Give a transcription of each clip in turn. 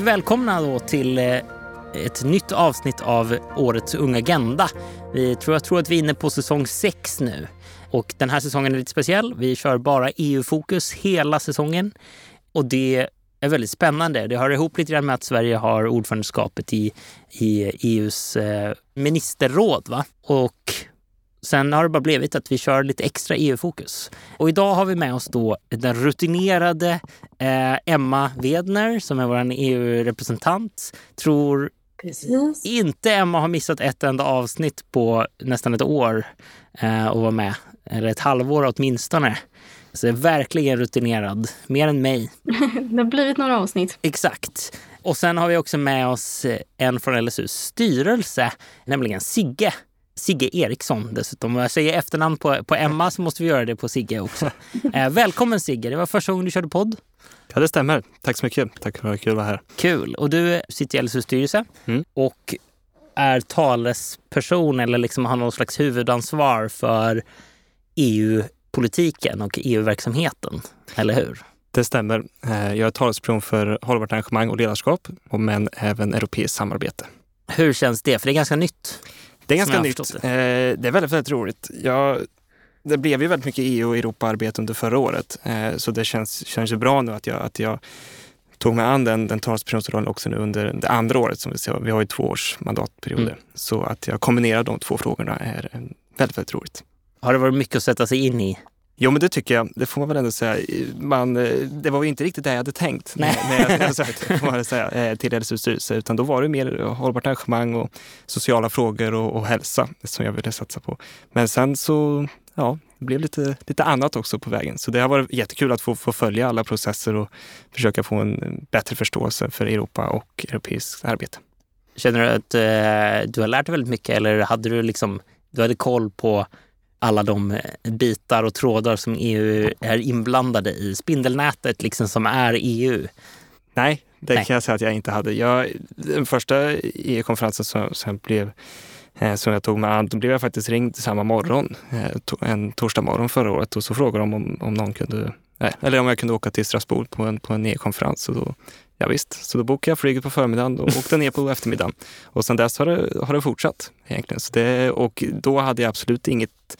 och välkomna då till eh, ett nytt avsnitt av årets Unga Agenda. Vi tror, jag tror att vi är inne på säsong 6 nu. Och den här säsongen är lite speciell. Vi kör bara EU-fokus hela säsongen. Och det är väldigt spännande. Det hör ihop lite grann med att Sverige har ordförandeskapet i, i EUs eh, ministerråd. Va? Och Sen har det bara blivit att vi kör lite extra EU-fokus. Och idag har vi med oss då den rutinerade eh, Emma Wedner som är vår EU-representant. Tror Precis. inte Emma har missat ett enda avsnitt på nästan ett år eh, och var med. Eller ett halvår åtminstone. Så är verkligen rutinerad. Mer än mig. det har blivit några avsnitt. Exakt. Och sen har vi också med oss en från LSUs styrelse, nämligen Sigge Sigge Eriksson dessutom. Om jag säger efternamn på, på Emma så måste vi göra det på Sigge också. Eh, välkommen Sigge, det var första gången du körde podd. Ja, det stämmer. Tack så mycket. Tack för att kul att vara här. Kul. Och du sitter i LSUs styrelse mm. och är talesperson eller liksom har någon slags huvudansvar för EU-politiken och EU-verksamheten, eller hur? Det stämmer. Eh, jag är talesperson för hållbart engagemang och ledarskap, men även europeiskt samarbete. Hur känns det? För det är ganska nytt. Det är ganska nytt. Det. Eh, det är väldigt, väldigt roligt. Jag, det blev ju väldigt mycket EU och Europaarbete under förra året. Eh, så det känns, känns ju bra nu att jag, att jag tog mig an den, den talespersonsrollen också nu under det andra året. Som vi, ser. vi har ju två års mandatperioder. Mm. Så att jag kombinerar de två frågorna är väldigt, väldigt roligt. Har det varit mycket att sätta sig in i? Jo, men det tycker jag. Det får man väl ändå säga. Man, eh, det var ju inte riktigt det jag hade tänkt Nej. när, jag sökte får man säga, eh, till LSUs styrelse. Utan då var det mer hållbart engagemang och sociala frågor och, och hälsa som jag ville satsa på. Men sen så, ja, det blev lite, lite annat också på vägen. Så det har varit jättekul att få, få följa alla processer och försöka få en bättre förståelse för Europa och europeiskt arbete. Känner du att eh, du har lärt dig väldigt mycket eller hade du liksom, du hade koll på alla de eh, bitar och trådar som EU är inblandade i. Spindelnätet liksom som är EU. Nej, det Nej. kan jag säga att jag inte hade. Jag, den första EU-konferensen som, som, blev, eh, som jag tog mig an, då blev jag faktiskt ringd samma morgon, eh, en torsdag morgon förra året och så frågade de om, om någon kunde, eller om jag kunde åka till Strasbourg på en, på en EU-konferens. Och då, Ja, visst. så då bokade jag flyget på förmiddagen och åkte ner på eftermiddagen. Och sen dess har det, har det fortsatt egentligen. Så det, och då hade jag absolut inget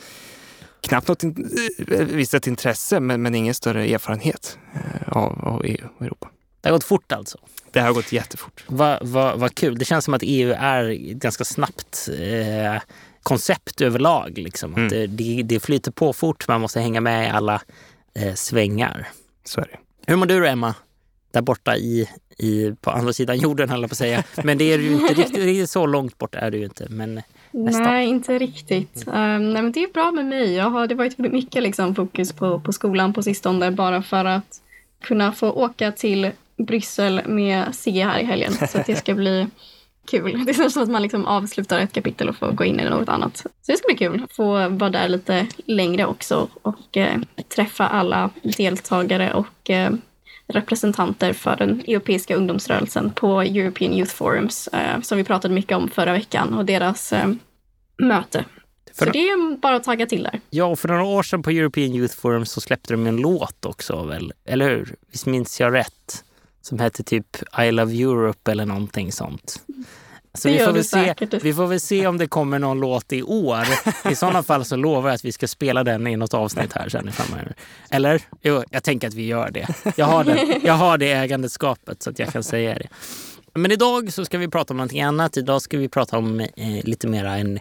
knappt något in, eh, visst ett intresse, men, men ingen större erfarenhet eh, av, av EU och Europa. Det har gått fort alltså? Det har gått jättefort. Vad va, va kul. Det känns som att EU är ganska snabbt eh, koncept överlag. Liksom. Mm. Att det, det, flyter på fort, man måste hänga med i alla eh, svängar. Så är det. Hur mår du då, Emma? Där borta i, i, på andra sidan jorden, höll jag på att säga. Men det är ju inte riktigt, så långt bort är det ju inte. Men Nästan. Nej, inte riktigt. Um, nej, men det är bra med mig. Jag har, det har varit mycket liksom, fokus på, på skolan på sistone bara för att kunna få åka till Bryssel med Sigge här i helgen. Så att det ska bli kul. Det är som att man liksom avslutar ett kapitel och får gå in i något annat. Så det ska bli kul. att Få vara där lite längre också och eh, träffa alla deltagare och eh, representanter för den europeiska ungdomsrörelsen på European Youth Forums eh, som vi pratade mycket om förra veckan och deras eh, möte. För så det är bara att tagga till där. Ja, och för några år sedan på European Youth Forum så släppte de en låt också, väl? eller hur? Visst minns jag rätt? Som hette typ I Love Europe eller någonting sånt. Så vi får, väl se, vi får väl se om det kommer någon låt i år. I sådana fall så lovar jag att vi ska spela den i något avsnitt här sen framöver. Eller? Jo, jag tänker att vi gör det. Jag har det, jag har det ägandeskapet så att jag kan säga det. Men idag så ska vi prata om någonting annat. Idag ska vi prata om eh, lite mera en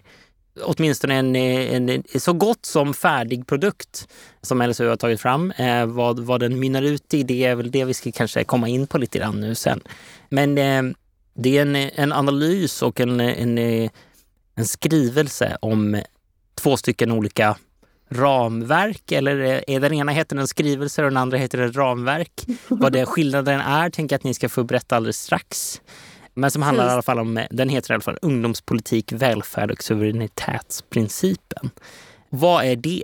åtminstone en, en, en, så gott som färdig produkt som LSU har tagit fram. Eh, vad, vad den mynnar ut i, det är väl det vi ska kanske komma in på lite grann nu sen. Men eh, det är en, en analys och en, en, en skrivelse om två stycken olika ramverk eller är den ena heter en skrivelse och den andra heter ett ramverk. Vad det skillnaden är tänker jag att ni ska få berätta alldeles strax. Men som handlar i alla fall om, den heter i alla fall ungdomspolitik, välfärd och suveränitetsprincipen. Vad är det?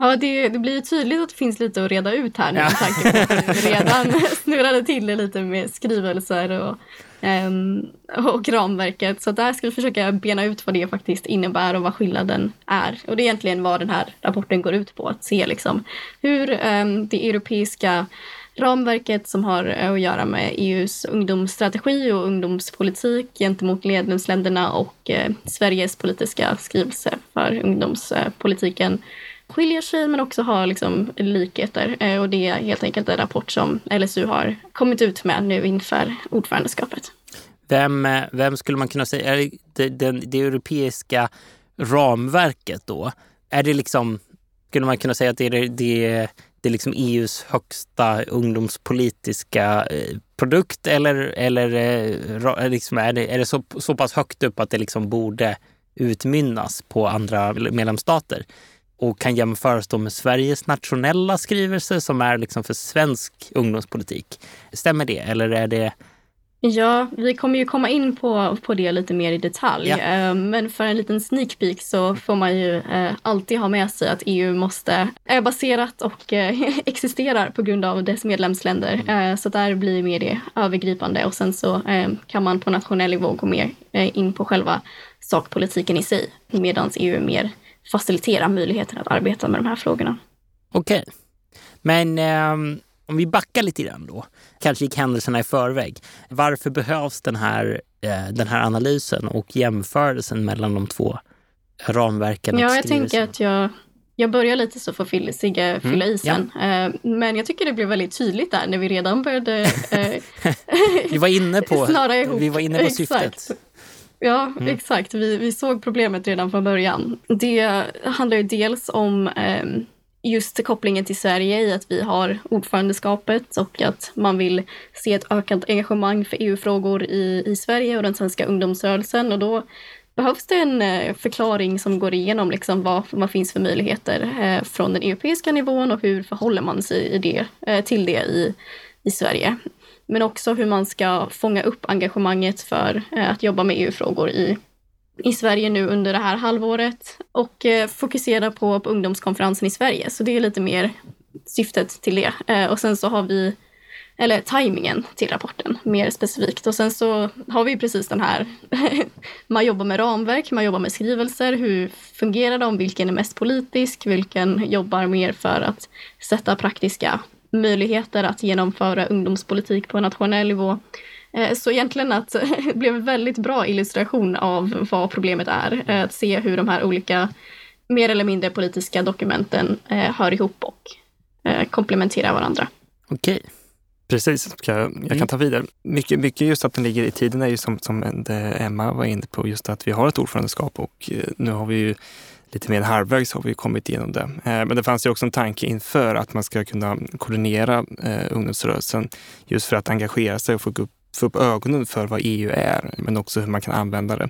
Ja, det, det blir ju tydligt att det finns lite att reda ut här nu med tanke på att vi redan snurrade till det lite med skrivelser och, um, och ramverket. Så där ska vi försöka bena ut vad det faktiskt innebär och vad skillnaden är. Och det är egentligen vad den här rapporten går ut på, att se liksom hur um, det europeiska ramverket som har att göra med EUs ungdomsstrategi och ungdomspolitik gentemot medlemsländerna och eh, Sveriges politiska skrivelse för ungdomspolitiken skiljer sig men också har liksom likheter. Eh, och det är helt enkelt en rapport som LSU har kommit ut med nu inför ordförandeskapet. Vem, eh, vem skulle man kunna säga är det, det, det europeiska ramverket då? Är det liksom, skulle man kunna säga att det är, det, det är liksom EUs högsta ungdomspolitiska eh, produkt eller, eller liksom är det, är det så, så pass högt upp att det liksom borde utmynnas på andra medlemsstater? Och kan jämföras då med Sveriges nationella skrivelse som är liksom för svensk ungdomspolitik. Stämmer det eller är det Ja, vi kommer ju komma in på, på det lite mer i detalj. Eh, men för en liten sneak peek så får man ju eh, alltid ha med sig att EU måste är baserat och eh, existerar på grund av dess medlemsländer. Mm. Så där blir mer det övergripande och sen så kan man på nationell nivå gå mer in på själva sakpolitiken i sig medan EU är mer facilitera möjligheten att arbeta med de här frågorna. Okej. Okay. Men eh, om vi backar lite grann då, kanske gick händelserna i förväg. Varför behövs den här, eh, den här analysen och jämförelsen mellan de två ramverken? Ja, jag tänker att jag, jag börjar lite så får Sigge mm, fylla mm, isen. Ja. Eh, men jag tycker det blev väldigt tydligt där när vi redan började eh, vi var inne på, vi var inne på syftet. Ja, mm. exakt. Vi, vi såg problemet redan från början. Det handlar ju dels om eh, just kopplingen till Sverige i att vi har ordförandeskapet och att man vill se ett ökat engagemang för EU-frågor i, i Sverige och den svenska ungdomsrörelsen. Och då behövs det en eh, förklaring som går igenom liksom vad, vad finns för möjligheter eh, från den europeiska nivån och hur förhåller man sig i det, eh, till det i, i Sverige men också hur man ska fånga upp engagemanget för eh, att jobba med EU-frågor i, i Sverige nu under det här halvåret och eh, fokusera på, på ungdomskonferensen i Sverige. Så det är lite mer syftet till det. Eh, och sen så har vi eller tajmingen till rapporten mer specifikt. Och sen så har vi precis den här, man jobbar med ramverk, man jobbar med skrivelser, hur fungerar de, vilken är mest politisk, vilken jobbar mer för att sätta praktiska möjligheter att genomföra ungdomspolitik på nationell nivå. Eh, så egentligen att det blev en väldigt bra illustration av vad problemet är. Eh, att se hur de här olika mer eller mindre politiska dokumenten eh, hör ihop och komplementerar varandra. Okej. Precis, jag, jag kan mm. ta vidare. Mycket, mycket just att den ligger i tiden är ju som, som Emma var inne på, just att vi har ett ordförandeskap och nu har vi ju lite mer halvvägs har vi kommit igenom det. Eh, men det fanns ju också en tanke inför att man ska kunna koordinera eh, ungdomsrörelsen just för att engagera sig och få upp, få upp ögonen för vad EU är, men också hur man kan använda det.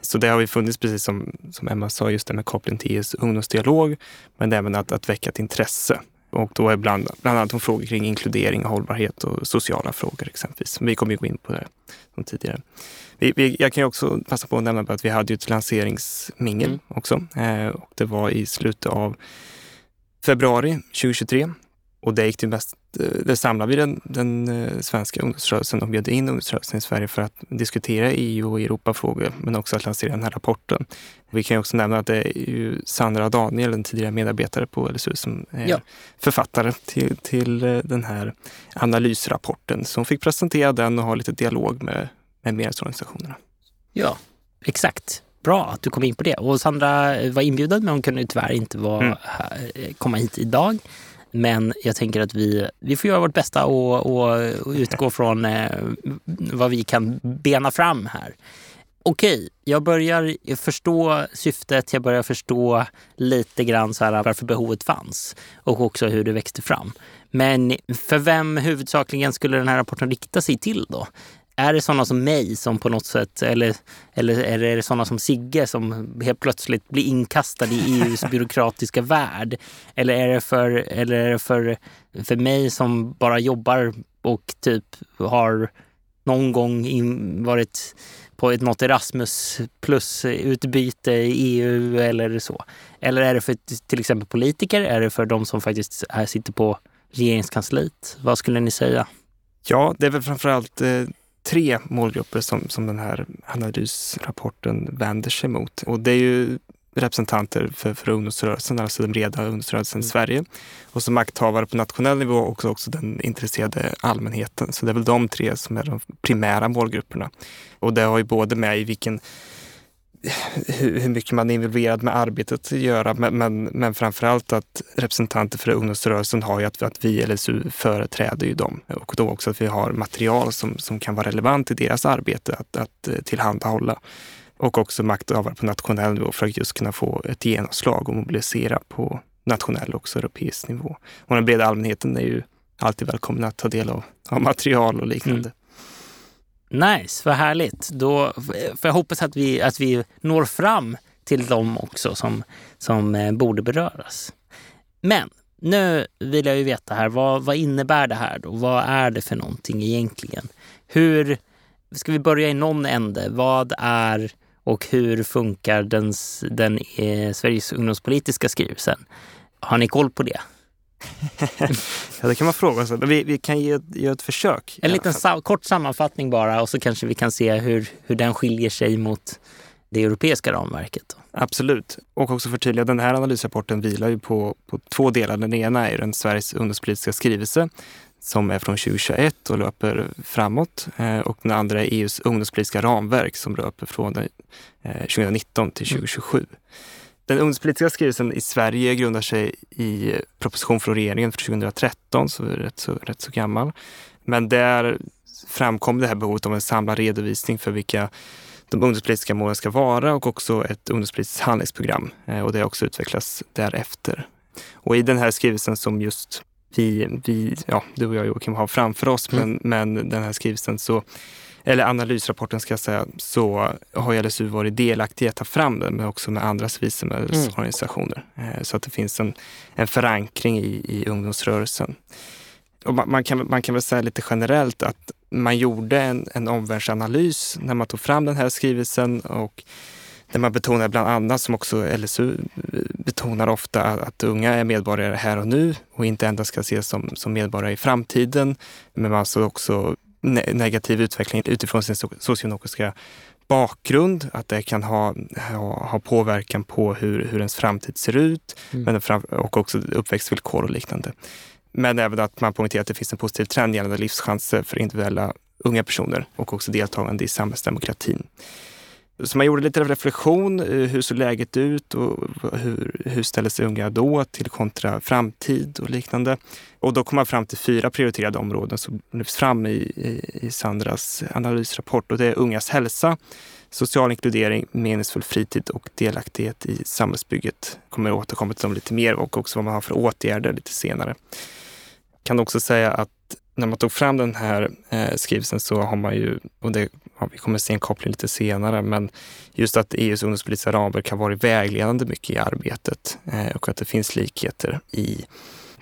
Så det har ju funnits, precis som, som Emma sa, just det med koppling till EUs ungdomsdialog, men även att, att väcka ett intresse. Och då är bland, bland annat om frågor kring inkludering, hållbarhet och sociala frågor exempelvis. Vi kommer ju gå in på det som tidigare. Vi, vi, jag kan ju också passa på att nämna att vi hade ett lanseringsmingel mm. också. Eh, och det var i slutet av februari 2023. Och det gick det mest, eh, det samlade vi den, den eh, svenska ungdomsrörelsen och bjöd in ungdomsrörelsen i Sverige för att diskutera EU och Europafrågor, men också att lansera den här rapporten. Vi kan också nämna att det är Sandra Daniel, en tidigare medarbetare på LSU, som är ja. författare till, till eh, den här analysrapporten. Så hon fick presentera den och ha lite dialog med med medlemsorganisationerna. Ja, exakt. Bra att du kom in på det. Och Sandra var inbjuden men hon kunde tyvärr inte vara mm. komma hit idag. Men jag tänker att vi, vi får göra vårt bästa och, och, och utgå från eh, vad vi kan bena fram här. Okej, jag börjar förstå syftet, jag börjar förstå lite grann så här varför behovet fanns och också hur det växte fram. Men för vem huvudsakligen skulle den här rapporten rikta sig till då? Är det sådana som mig som på något sätt, eller, eller är det sådana som Sigge som helt plötsligt blir inkastad i EUs byråkratiska värld? Eller är det för, eller är det för, för mig som bara jobbar och typ har någon gång in, varit på ett något Erasmus plus-utbyte i EU eller så? Eller är det för till exempel politiker? Är det för de som faktiskt sitter på regeringskansliet? Vad skulle ni säga? Ja, det är väl framförallt eh, tre målgrupper som, som den här analysrapporten vänder sig mot. Och det är ju representanter för, för ungdomsrörelsen, alltså den breda ungdomsrörelsen mm. i Sverige. Och som makthavare på nationell nivå också, också den intresserade allmänheten. Så det är väl de tre som är de primära målgrupperna. Och det har ju både med i vilken hur, mycket man är involverad med arbetet att göra, men, men, men framförallt att representanter för ungdomsrörelsen har ju att, att vi LSU företräder ju dem och då också att vi har material som, som kan vara relevant i deras arbete att, att eh, tillhandahålla. Och också makthavare på nationell nivå för att just kunna få ett genomslag och mobilisera på nationell och europeisk nivå. Och den breda allmänheten är ju alltid välkommen att ta del av, av material och liknande. Mm. Nice, vad härligt. Då för jag hoppas att vi, att vi når fram till dem också som, som eh, borde beröras. Men nu vill jag ju veta här, vad, vad innebär det här då? Vad är det för någonting egentligen? Hur, ska vi börja i någon ände? Vad är och hur funkar den, den eh, Sveriges ungdomspolitiska skrivelsen? Har ni koll på det? ja, det kan man fråga sig. Vi, vi kan ge, ge ett försök. En liten sa kort sammanfattning bara och så kanske vi kan se hur, hur den skiljer sig mot det europeiska ramverket. Då. Absolut. Och också förtydliga, den här analysrapporten vilar ju på, på två delar. Den ena är den Sveriges ungdomspolitiska skrivelse som är från 2021 och löper framåt. Eh, och den andra är EUs ungdomspolitiska ramverk som löper från 2019 till 2027. Mm. Den ungdomspolitiska skrivelsen i Sverige grundar sig i proposition från regeringen för 2013, så är rätt så, rätt så gammal. Men där framkom det här behovet av en samlad redovisning för vilka de ungdomspolitiska målen ska vara och också ett ungdomspolitiskt handlingsprogram. Eh, och det har också utvecklats därefter. Och i den här skrivelsen som just vi, vi ja, du och jag Joakim har framför oss, mm. men, men den här skrivelsen så eller analysrapporten ska jag säga, så har LSU varit delaktig i att ta fram den, men också med andra civilsamhällesorganisationer. Mm. Så att det finns en, en förankring i, i ungdomsrörelsen. Och man, man, kan, man kan väl säga lite generellt att man gjorde en, en omvärldsanalys när man tog fram den här skrivelsen och där man betonar bland annat, som också LSU betonar ofta, att unga är medborgare här och nu och inte endast ska ses som, som medborgare i framtiden. Men man alltså också negativ utveckling utifrån sin socioekonomiska bakgrund, att det kan ha, ha, ha påverkan på hur, hur ens framtid ser ut mm. men fram, och också uppväxtvillkor och liknande. Men även att man poängterar att det finns en positiv trend gällande livschanser för individuella unga personer och också deltagande i samhällsdemokratin. Så man gjorde lite reflektion. Eh, hur såg läget ut och hur, hur ställer sig unga då till kontra framtid och liknande? Och då kom man fram till fyra prioriterade områden som lyfts fram i, i, i Sandras analysrapport. Och det är ungas hälsa, social inkludering, meningsfull fritid och delaktighet i samhällsbygget. Jag kommer återkomma till dem lite mer och också vad man har för åtgärder lite senare. Jag kan också säga att när man tog fram den här eh, skrivelsen så har man ju, och det, ja, vi kommer se en koppling lite senare, men just att EUs ungdomspolitiska ramverk har varit vägledande mycket i arbetet eh, och att det finns likheter i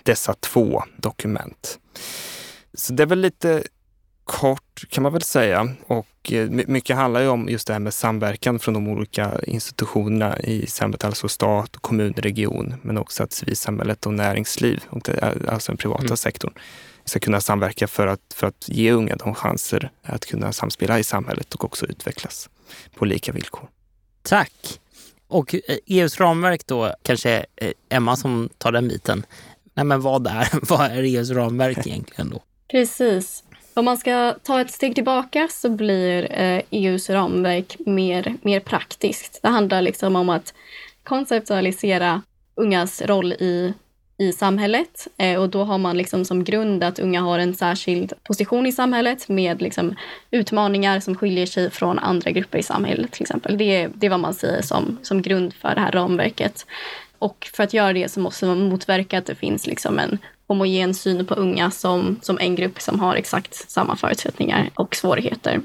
dessa två dokument. Så det är väl lite kort kan man väl säga. Och eh, mycket handlar ju om just det här med samverkan från de olika institutionerna i samhället, alltså stat, kommun, region, men också att civilsamhället och näringsliv, alltså den privata mm. sektorn, ska kunna samverka för att, för att ge unga de chanser att kunna samspela i samhället och också utvecklas på lika villkor. Tack! Och EUs eh, e ramverk då, kanske eh, Emma som tar den biten. Nej, men vad är, vad är EUs ramverk egentligen då? Precis. Om man ska ta ett steg tillbaka så blir EUs eh, e ramverk mer, mer praktiskt. Det handlar liksom om att konceptualisera ungas roll i i samhället. Eh, och då har man liksom som grund att unga har en särskild position i samhället med liksom utmaningar som skiljer sig från andra grupper i samhället till exempel. Det, det är vad man säger som, som grund för det här ramverket. Och för att göra det så måste man motverka att det finns liksom en homogen syn på unga som, som en grupp som har exakt samma förutsättningar och svårigheter.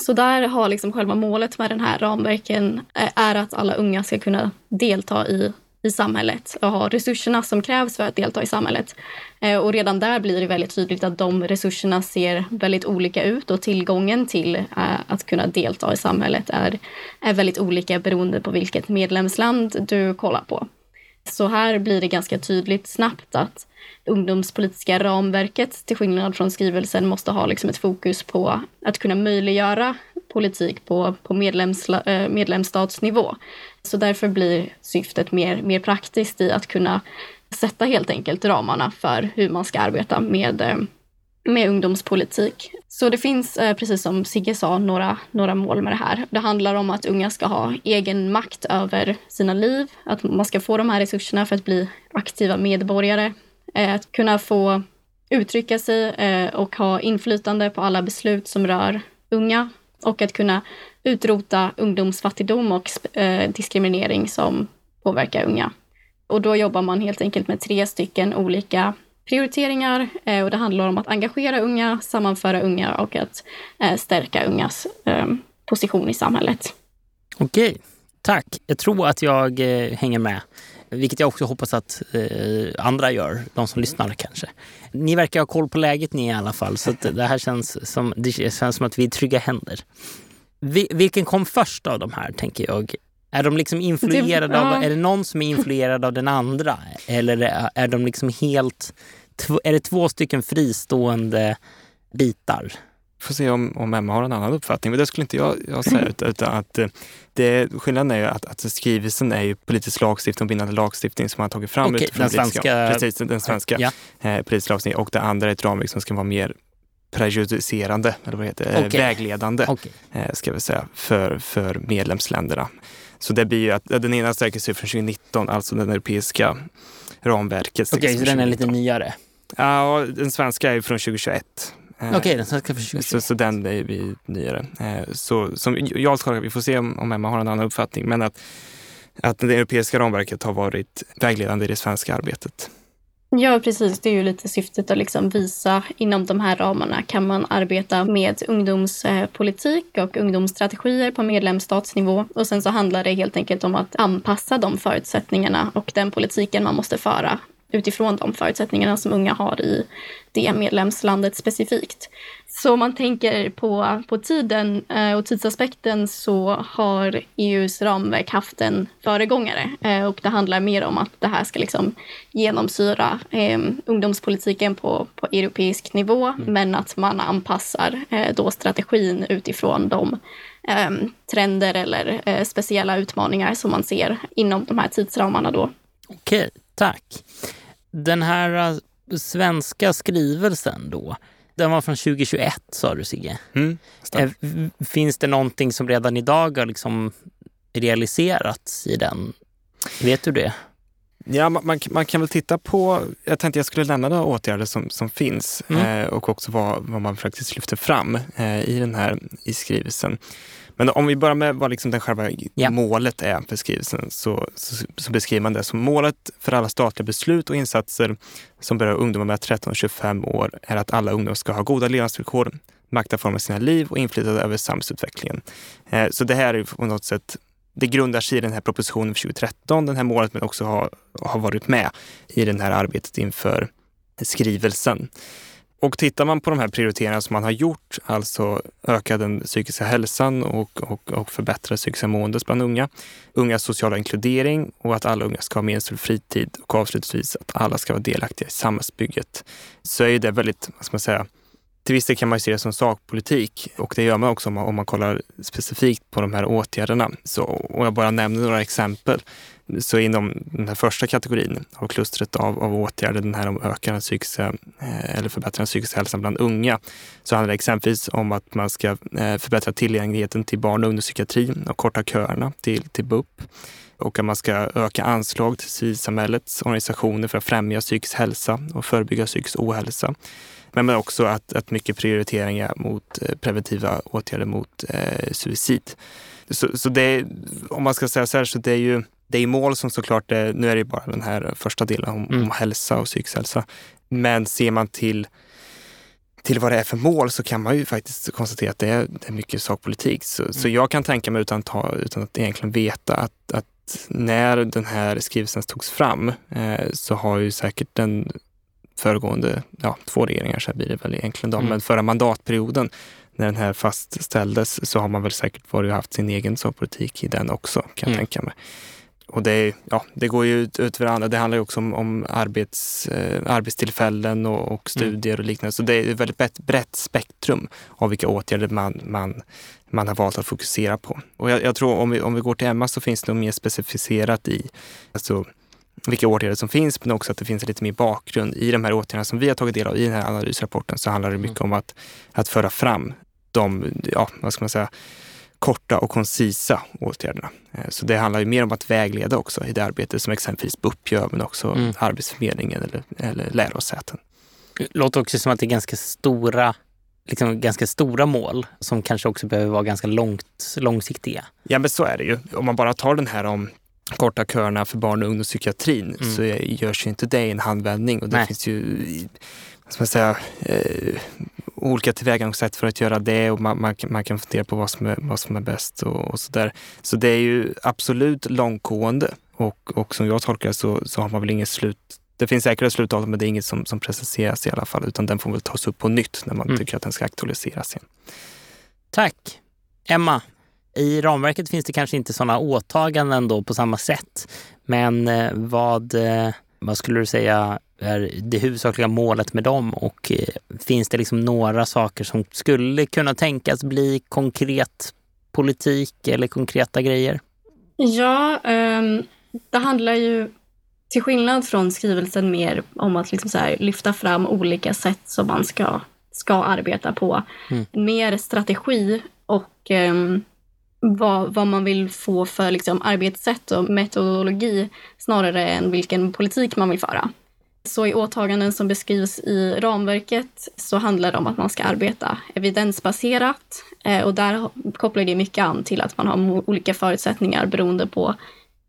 Så där har liksom själva målet med den här ramverken eh, är att alla unga ska kunna delta i i samhället och ha resurserna som krävs för att delta i samhället. Eh, och redan där blir det väldigt tydligt att de resurserna ser väldigt olika ut och tillgången till eh, att kunna delta i samhället är, är väldigt olika beroende på vilket medlemsland du kollar på. Så här blir det ganska tydligt snabbt att ungdomspolitiska ramverket, till skillnad från skrivelsen, måste ha liksom ett fokus på att kunna möjliggöra politik på, på medlems, eh, medlemsstatsnivå. Så därför blir syftet mer, mer praktiskt i att kunna sätta helt enkelt ramarna för hur man ska arbeta med, eh, med ungdomspolitik. Så det finns, eh, precis som Sigge sa, några, några mål med det här. Det handlar om att unga ska ha egen makt över sina liv, att man ska få de här resurserna för att bli aktiva medborgare, att kunna få uttrycka sig och ha inflytande på alla beslut som rör unga och att kunna utrota ungdomsfattigdom och eh, diskriminering som påverkar unga. Och då jobbar man helt enkelt med tre stycken olika prioriteringar eh, och det handlar om att engagera unga, sammanföra unga och att eh, stärka ungas eh, position i samhället. Okej, tack. Jag tror att jag eh, hänger med. Vilket jag också hoppas att andra gör, de som lyssnar kanske. Ni verkar ha koll på läget ni i alla fall, så det här känns som, det känns som att vi är trygga händer. Vilken kom först av de här, tänker jag? Är de liksom influerade det, av, ja. är det någon som är influerad av den andra? Eller är de liksom helt, är det två stycken fristående bitar? Får se om, om Emma har en annan uppfattning, men det skulle inte jag, jag säga. Utan att eh, det, skillnaden är ju att, att skrivelsen är ju politisk lagstiftning och bindande lagstiftning som man tagit fram okay, den svenska, precis, den svenska ja. eh, politiska lagstiftningen. Och det andra är ett ramverk som ska vara mer prejudicerande, eller vad heter okay. vägledande, okay. Eh, ska vi säga, för, för medlemsländerna. Så det blir ju att den ena sträcker sig från 2019, alltså den europeiska ramverket. Okej, okay, så den är lite nyare? Ja, den svenska är från 2021. Eh, Okej, okay, den svenska från 2021. Så, så den är vi nyare. Eh, så som jag ska, vi får se om, om Emma har en annan uppfattning, men att, att det europeiska ramverket har varit vägledande i det svenska arbetet. Ja, precis. Det är ju lite syftet att liksom visa inom de här ramarna kan man arbeta med ungdomspolitik och ungdomsstrategier på medlemsstatsnivå. Och sen så handlar det helt enkelt om att anpassa de förutsättningarna och den politiken man måste föra utifrån de förutsättningarna som unga har i det medlemslandet specifikt. Så om man tänker på, på tiden eh, och tidsaspekten så har EUs ramverk haft en föregångare eh, och det handlar mer om att det här ska liksom genomsyra eh, ungdomspolitiken på, på europeisk nivå mm. men att man anpassar eh, då strategin utifrån de eh, trender eller speciella utmaningar som man ser inom de här tidsramarna då. Okej, tack. Den här svenska skrivelsen då, den var från 2021 sa du Sigge. Mm, eh, Finns det någonting som redan idag har liksom realiserats i den? Vet du det? Ja, man, man, kan väl titta på, jag tänkte jag skulle nämna några åtgärder som, som finns mm. eh, och också vad, vad man faktiskt lyfter fram eh, i den här i skrivelsen. Men om vi börjar med vad liksom den själva ja. målet är för skrivelsen så, så, så, beskriver man det som målet för alla statliga beslut och insatser som berör ungdomar mellan 13 och 25 år är att alla ungdomar ska ha goda levnadsvillkor, makt att forma sina liv och inflytande över samhällsutvecklingen. Eh, så det här är på något sätt det grundar sig i den här propositionen för 2013, det här målet, men också har, har varit med i det här arbetet inför skrivelsen. Och tittar man på de här prioriteringarna som man har gjort, alltså öka den psykiska hälsan och, och, och förbättra psykiska måendet bland unga, ungas sociala inkludering och att alla unga ska ha meningsfull fritid och avslutningsvis att alla ska vara delaktiga i samhällsbygget, så är det väldigt, vad ska man säga, till viss del kan man se det som sakpolitik och det gör man också om man, om man kollar specifikt på de här åtgärderna. Så, om jag bara nämner några exempel så inom den här första kategorin av klustret av, av åtgärder, den här om öka den psykiska eh, eller förbättra den psykiska hälsan bland unga, så handlar det exempelvis om att man ska eh, förbättra tillgängligheten till barn och ungdomspsykiatrin och korta köerna till, till BUP och att man ska öka anslag till civilsamhällets organisationer för att främja psykisk hälsa och förebygga psykisk ohälsa. Men också att, att mycket prioriteringar mot eh, preventiva åtgärder mot eh, suicid. Så, så det, om man ska säga så här, så det är ju det är mål som såklart, är, nu är det bara den här första delen om, mm. om hälsa och psykisk hälsa. Men ser man till, till vad det är för mål så kan man ju faktiskt konstatera att det är, det är mycket sakpolitik. Så, mm. så jag kan tänka mig utan, ta, utan att egentligen veta att, att när den här skrivelsen togs fram eh, så har ju säkert den föregående, ja två regeringar så blir det väl egentligen då, mm. men förra mandatperioden när den här fastställdes så har man väl säkert varit haft sin egen sakpolitik i den också kan jag mm. tänka mig. och det, ja, det går ju ut, ut för andra. Det handlar ju också om, om arbets, eh, arbetstillfällen och, och studier mm. och liknande. Så det är ett väldigt brett, brett spektrum av vilka åtgärder man, man, man har valt att fokusera på. Och jag, jag, tror om vi, om vi går till Emma så finns det nog mer specificerat i alltså, vilka åtgärder som finns, men också att det finns lite mer bakgrund. I de här åtgärderna som vi har tagit del av i den här analysrapporten så handlar det mycket om att, att föra fram de, ja, vad ska man säga, korta och koncisa åtgärderna. Eh, så det handlar ju mer om att vägleda också i det arbete som exempelvis BUP gör, men också mm. Arbetsförmedlingen eller, eller lärosäten. Det låter också som att det är ganska stora liksom ganska stora mål som kanske också behöver vara ganska långt, långsiktiga. Ja, men så är det ju. Om man bara tar den här om korta köerna för barn och ungdomspsykiatrin mm. så görs ju inte det i en handvändning. Och det Nej. finns ju ska man säga, eh, olika tillvägagångssätt för att göra det och man, man, man, kan fundera på vad som är, vad som är bäst och, och så där. Så det är ju absolut långtgående och, och som jag tolkar så, så har man väl inget slut det finns säkert slutdatum, men det är inget som, som preciseras i alla fall, utan den får väl tas upp på nytt när man mm. tycker att den ska aktualiseras igen. Tack! Emma, i ramverket finns det kanske inte sådana åtaganden då på samma sätt. Men eh, vad, eh, vad skulle du säga är det huvudsakliga målet med dem och eh, finns det liksom några saker som skulle kunna tänkas bli konkret politik eller konkreta grejer? Ja, um, det handlar ju till skillnad från skrivelsen mer om att liksom här, lyfta fram olika sätt som man ska, ska arbeta på. Mm. Mer strategi och um, vad, vad man vill få för liksom, arbetssätt och metodologi snarare än vilken politik man vill föra. Så i åtaganden som beskrivs i ramverket så handlar det om att man ska arbeta evidensbaserat eh, och där kopplar det mycket an till att man har olika förutsättningar beroende på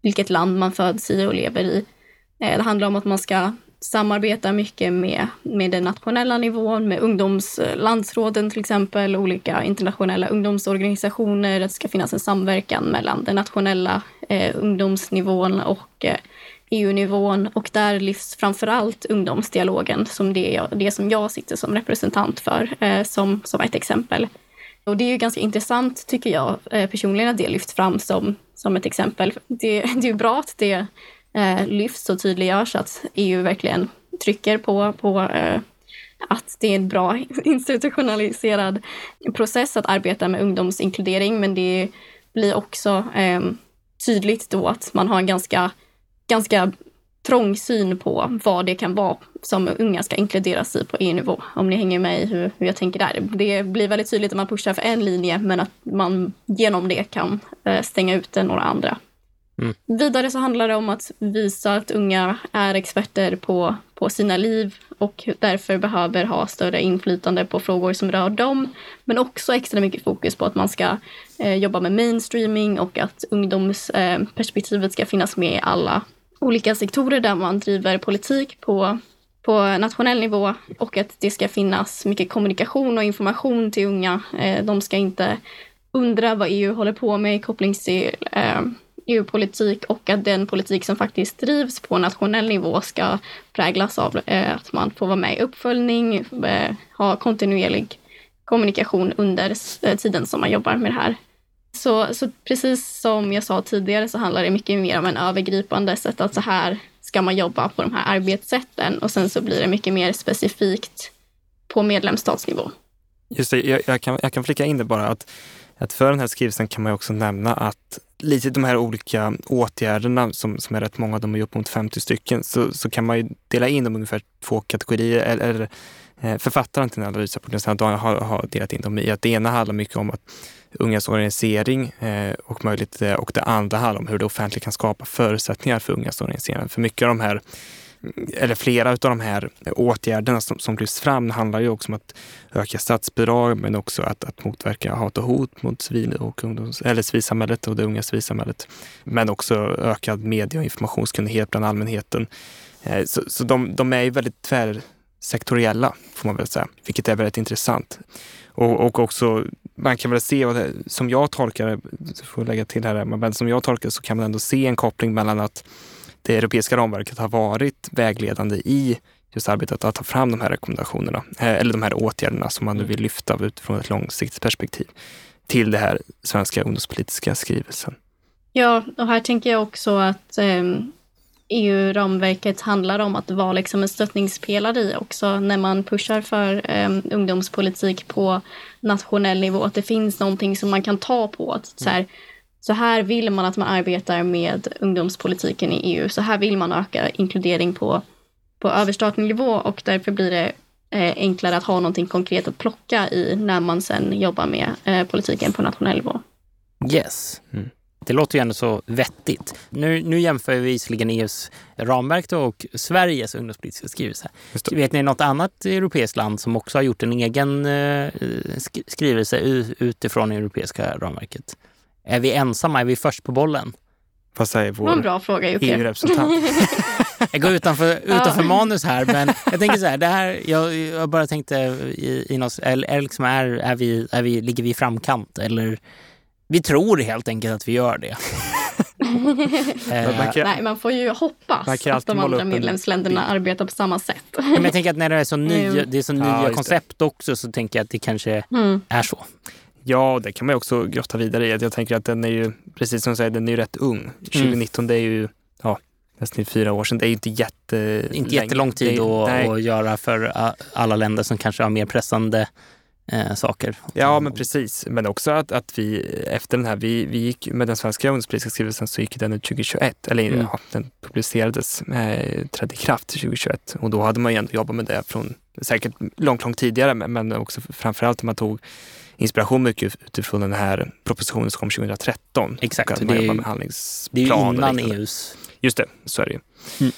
vilket land man föds i och lever i. Eh, det handlar om att man ska samarbetar mycket med, med den nationella nivån, med ungdomslandsråden till exempel, olika internationella ungdomsorganisationer. Det ska finnas en samverkan mellan den nationella eh, ungdomsnivån och eh, EU-nivån och där lyfts framför allt ungdomsdialogen som det, det som jag sitter som representant för, eh, som, som ett exempel. Och det är ju ganska intressant tycker jag eh, personligen att det lyfts fram som, som ett exempel. Det, det är ju bra att det eh, lyfts och tydliggörs att EU verkligen trycker på, på eh, att det är en bra institutionaliserad process att arbeta med ungdomsinkludering. Men det blir också eh, tydligt då att man har en ganska, ganska trång syn på vad det kan vara som unga ska inkluderas i på EU-nivå. Om ni hänger med i hur, hur jag tänker där. Det blir väldigt tydligt att man pushar för en linje men att man genom det kan eh, stänga ute några andra. Mm. Vidare så handlar det om att visa att unga är experter på, på sina liv och därför behöver ha större inflytande på frågor som rör dem. Men också extra mycket fokus på att man ska eh, jobba med mainstreaming och att ungdomsperspektivet eh, ska finnas med i alla olika sektorer där man driver politik på, på nationell nivå och att det ska finnas mycket kommunikation och information till unga. Eh, de ska inte undra vad EU håller på med i koppling till eh, EU-politik och att den politik som faktiskt drivs på nationell nivå ska präglas av eh, att man får vara med i uppföljning, eh, ha kontinuerlig kommunikation under eh, tiden som man jobbar med det här. Så, så precis som jag sa tidigare så handlar det mycket mer om en övergripande sätt att så här ska man jobba på de här arbetssätten och sen så blir det mycket mer specifikt på medlemsstatsnivå. Just det, jag, jag, kan, jag kan flika in det bara att, att för den här skrivelsen kan man också nämna att lite de här olika åtgärderna som, som är rätt många, de är upp mot 50 stycken, så, så kan man ju dela in dem i ungefär två kategorier. Eller, eh, författaren till den här analysrapporten har, har delat in dem i att det ena handlar mycket om att ungas organisering eh, och möjligt eh, och det andra handlar om hur det offentliga kan skapa förutsättningar för ungas organisering. För mycket av de här eller flera av de här åtgärderna som, som lyfts fram handlar ju också om att öka statsbidrag men också att, att motverka hat och hot mot civil och ungdoms, eller civilsamhället och det unga civilsamhället. Men också ökad medie och informationskunnighet bland allmänheten. Eh, så, så de, de är ju väldigt tvärsektoriella får man väl säga, vilket är väldigt intressant. Och, och också, man kan väl se, som jag tolkar det, får lägga till här, men som jag tolkar det så kan man ändå se en koppling mellan att det europeiska ramverket har varit vägledande i just arbetet att ta fram de här rekommendationerna, eh, eller de här åtgärderna som man nu vill lyfta utifrån ett långsiktigt perspektiv till det här svenska ungdomspolitiska skrivelsen. Ja, och här tänker jag också att eh, EU-ramverket handlar om att vara liksom en stöttningspelare i också när man pushar för eh, ungdomspolitik på nationell nivå. Att det finns någonting som man kan ta på. Att, så, här, så här vill man att man arbetar med ungdomspolitiken i EU. Så här vill man öka inkludering på, på överstatlig nivå och därför blir det eh, enklare att ha någonting konkret att plocka i när man sen jobbar med eh, politiken på nationell nivå. Yes. Mm. Det låter ju ändå så vettigt. Nu, nu jämför vi visserligen EUs ramverk och Sveriges ungdomspolitiska skrivelse. Vet ni något annat europeiskt land som också har gjort en egen eh, skrivelse utifrån det europeiska ramverket? Är vi ensamma? Är vi först på bollen? Vad säger vår en bra fråga, EU-representant? jag går utanför, utanför ja. manus här, men jag tänker så här, det här jag, jag bara tänkte i, i något, är, är, liksom, är, är, vi, är vi, ligger vi i framkant eller vi tror helt enkelt att vi gör det. man kan, Nej, man får ju hoppas att de andra medlemsländerna en... arbetar på samma sätt. Men jag tänker att när det är så nya, det är så nya ja, koncept också så tänker jag att det kanske mm. är så. Ja, det kan man ju också grotta vidare i. Jag tänker att den är ju, precis som du säger, den är ju rätt ung. 2019, mm. det är ju ja, nästan fyra år sedan. Det är ju inte jätte... Inte jättelång tid att, att göra för alla länder som kanske har mer pressande eh, saker. Ja, men precis. Men också att, att vi efter den här, vi, vi gick med den svenska ungdomspolitiska skrivelsen så gick den ut 2021, eller mm. ja, den publicerades, eh, trädde i kraft 2021 och då hade man ju ändå jobbat med det från säkert långt, långt tidigare, men också framförallt man tog inspiration mycket utifrån den här propositionen som kom 2013. Exakt, det, är, det är ju innan EUs. Just det, så är det ju. Mm.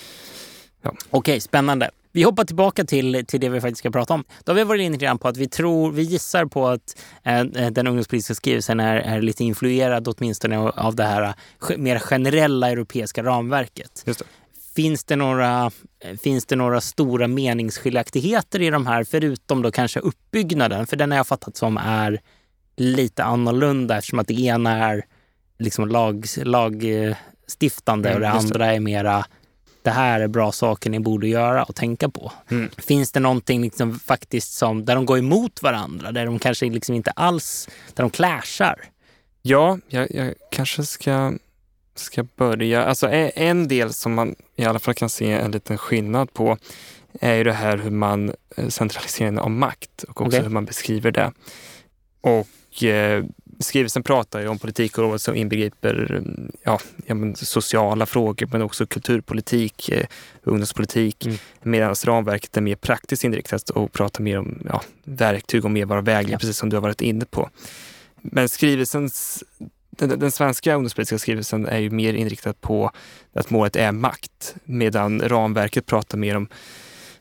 Ja. Okej, okay, spännande. Vi hoppar tillbaka till, till det vi faktiskt ska prata om. Då har vi varit inne lite på att vi tror, vi gissar på att eh, den ungdomspolitiska skrivelsen är, är lite influerad åtminstone av det här mer generella europeiska ramverket. Just det. Finns det, några, finns det några stora meningsskiljaktigheter i de här, förutom då kanske uppbyggnaden? För den har jag fattat som är lite annorlunda eftersom att det ena är liksom lag, lagstiftande mm, och det andra är mera det här är bra saker ni borde göra och tänka på. Mm. Finns det någonting liksom faktiskt som, där de går emot varandra, där de kanske liksom inte alls, där de clashar? Ja, jag, jag kanske ska, ska börja. Alltså en del som man i alla fall kan se en liten skillnad på är ju det här hur man eh, centraliserar av makt och också okay. hur man beskriver det. Och eh, skrivelsen pratar ju om politikområdet som inbegriper ja, sociala frågor men också kulturpolitik, eh, ungdomspolitik. Mm. Medan ramverket är mer praktiskt inriktat och pratar mer om ja, verktyg och mer vara vägledning, ja. precis som du har varit inne på. Men skrivelsens den, den, svenska ungdomspolitiska skrivelsen är ju mer inriktad på att målet är makt, medan ramverket pratar mer om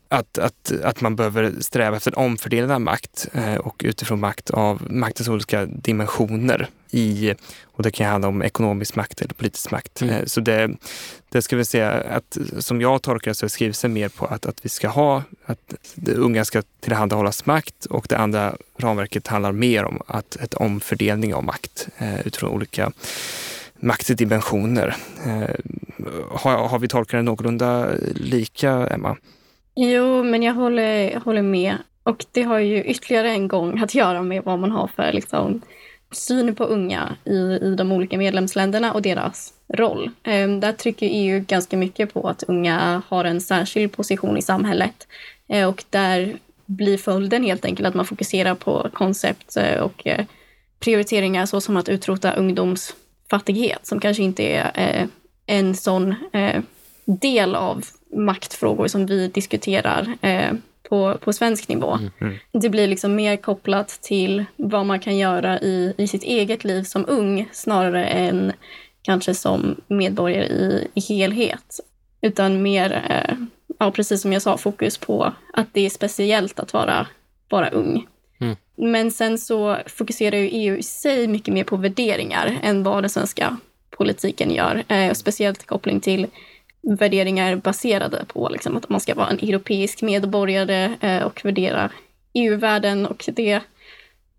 att, att, att man behöver sträva efter en omfördelning av makt eh, och utifrån makt av maktens olika dimensioner. I, och det kan handla om ekonomisk makt eller politisk makt. Mm. Eh, så det, det ska vi säga att som jag tolkar så är skrivelsen mer på att, att vi ska ha, att unga ska tillhandahållas makt och det andra ramverket handlar mer om att ett omfördelning av makt eh, utifrån olika maktdimensioner. Har, har vi tolkat det någorlunda lika, Emma? Jo, men jag håller, håller med. Och det har ju ytterligare en gång att göra med vad man har för liksom, syn på unga i, i de olika medlemsländerna och deras roll. Um, där trycker EU ganska mycket på att unga har en särskild position i samhället. Uh, och där blir följden helt enkelt att man fokuserar på koncept uh, och uh, prioriteringar såsom att utrota ungdomsfattighet som kanske inte är en sån del av maktfrågor som vi diskuterar eh, på, på svensk nivå. Mm, mm. Det blir liksom mer kopplat till vad man kan göra i, i sitt eget liv som ung snarare än kanske som medborgare i, i helhet. Utan mer, eh, ja, precis som jag sa, fokus på att det är speciellt att vara, vara ung. Mm. Men sen så fokuserar ju EU i sig mycket mer på värderingar än vad den svenska politiken gör. Eh, speciellt koppling till värderingar baserade på liksom, att man ska vara en europeisk medborgare eh, och värdera EU-världen. Och det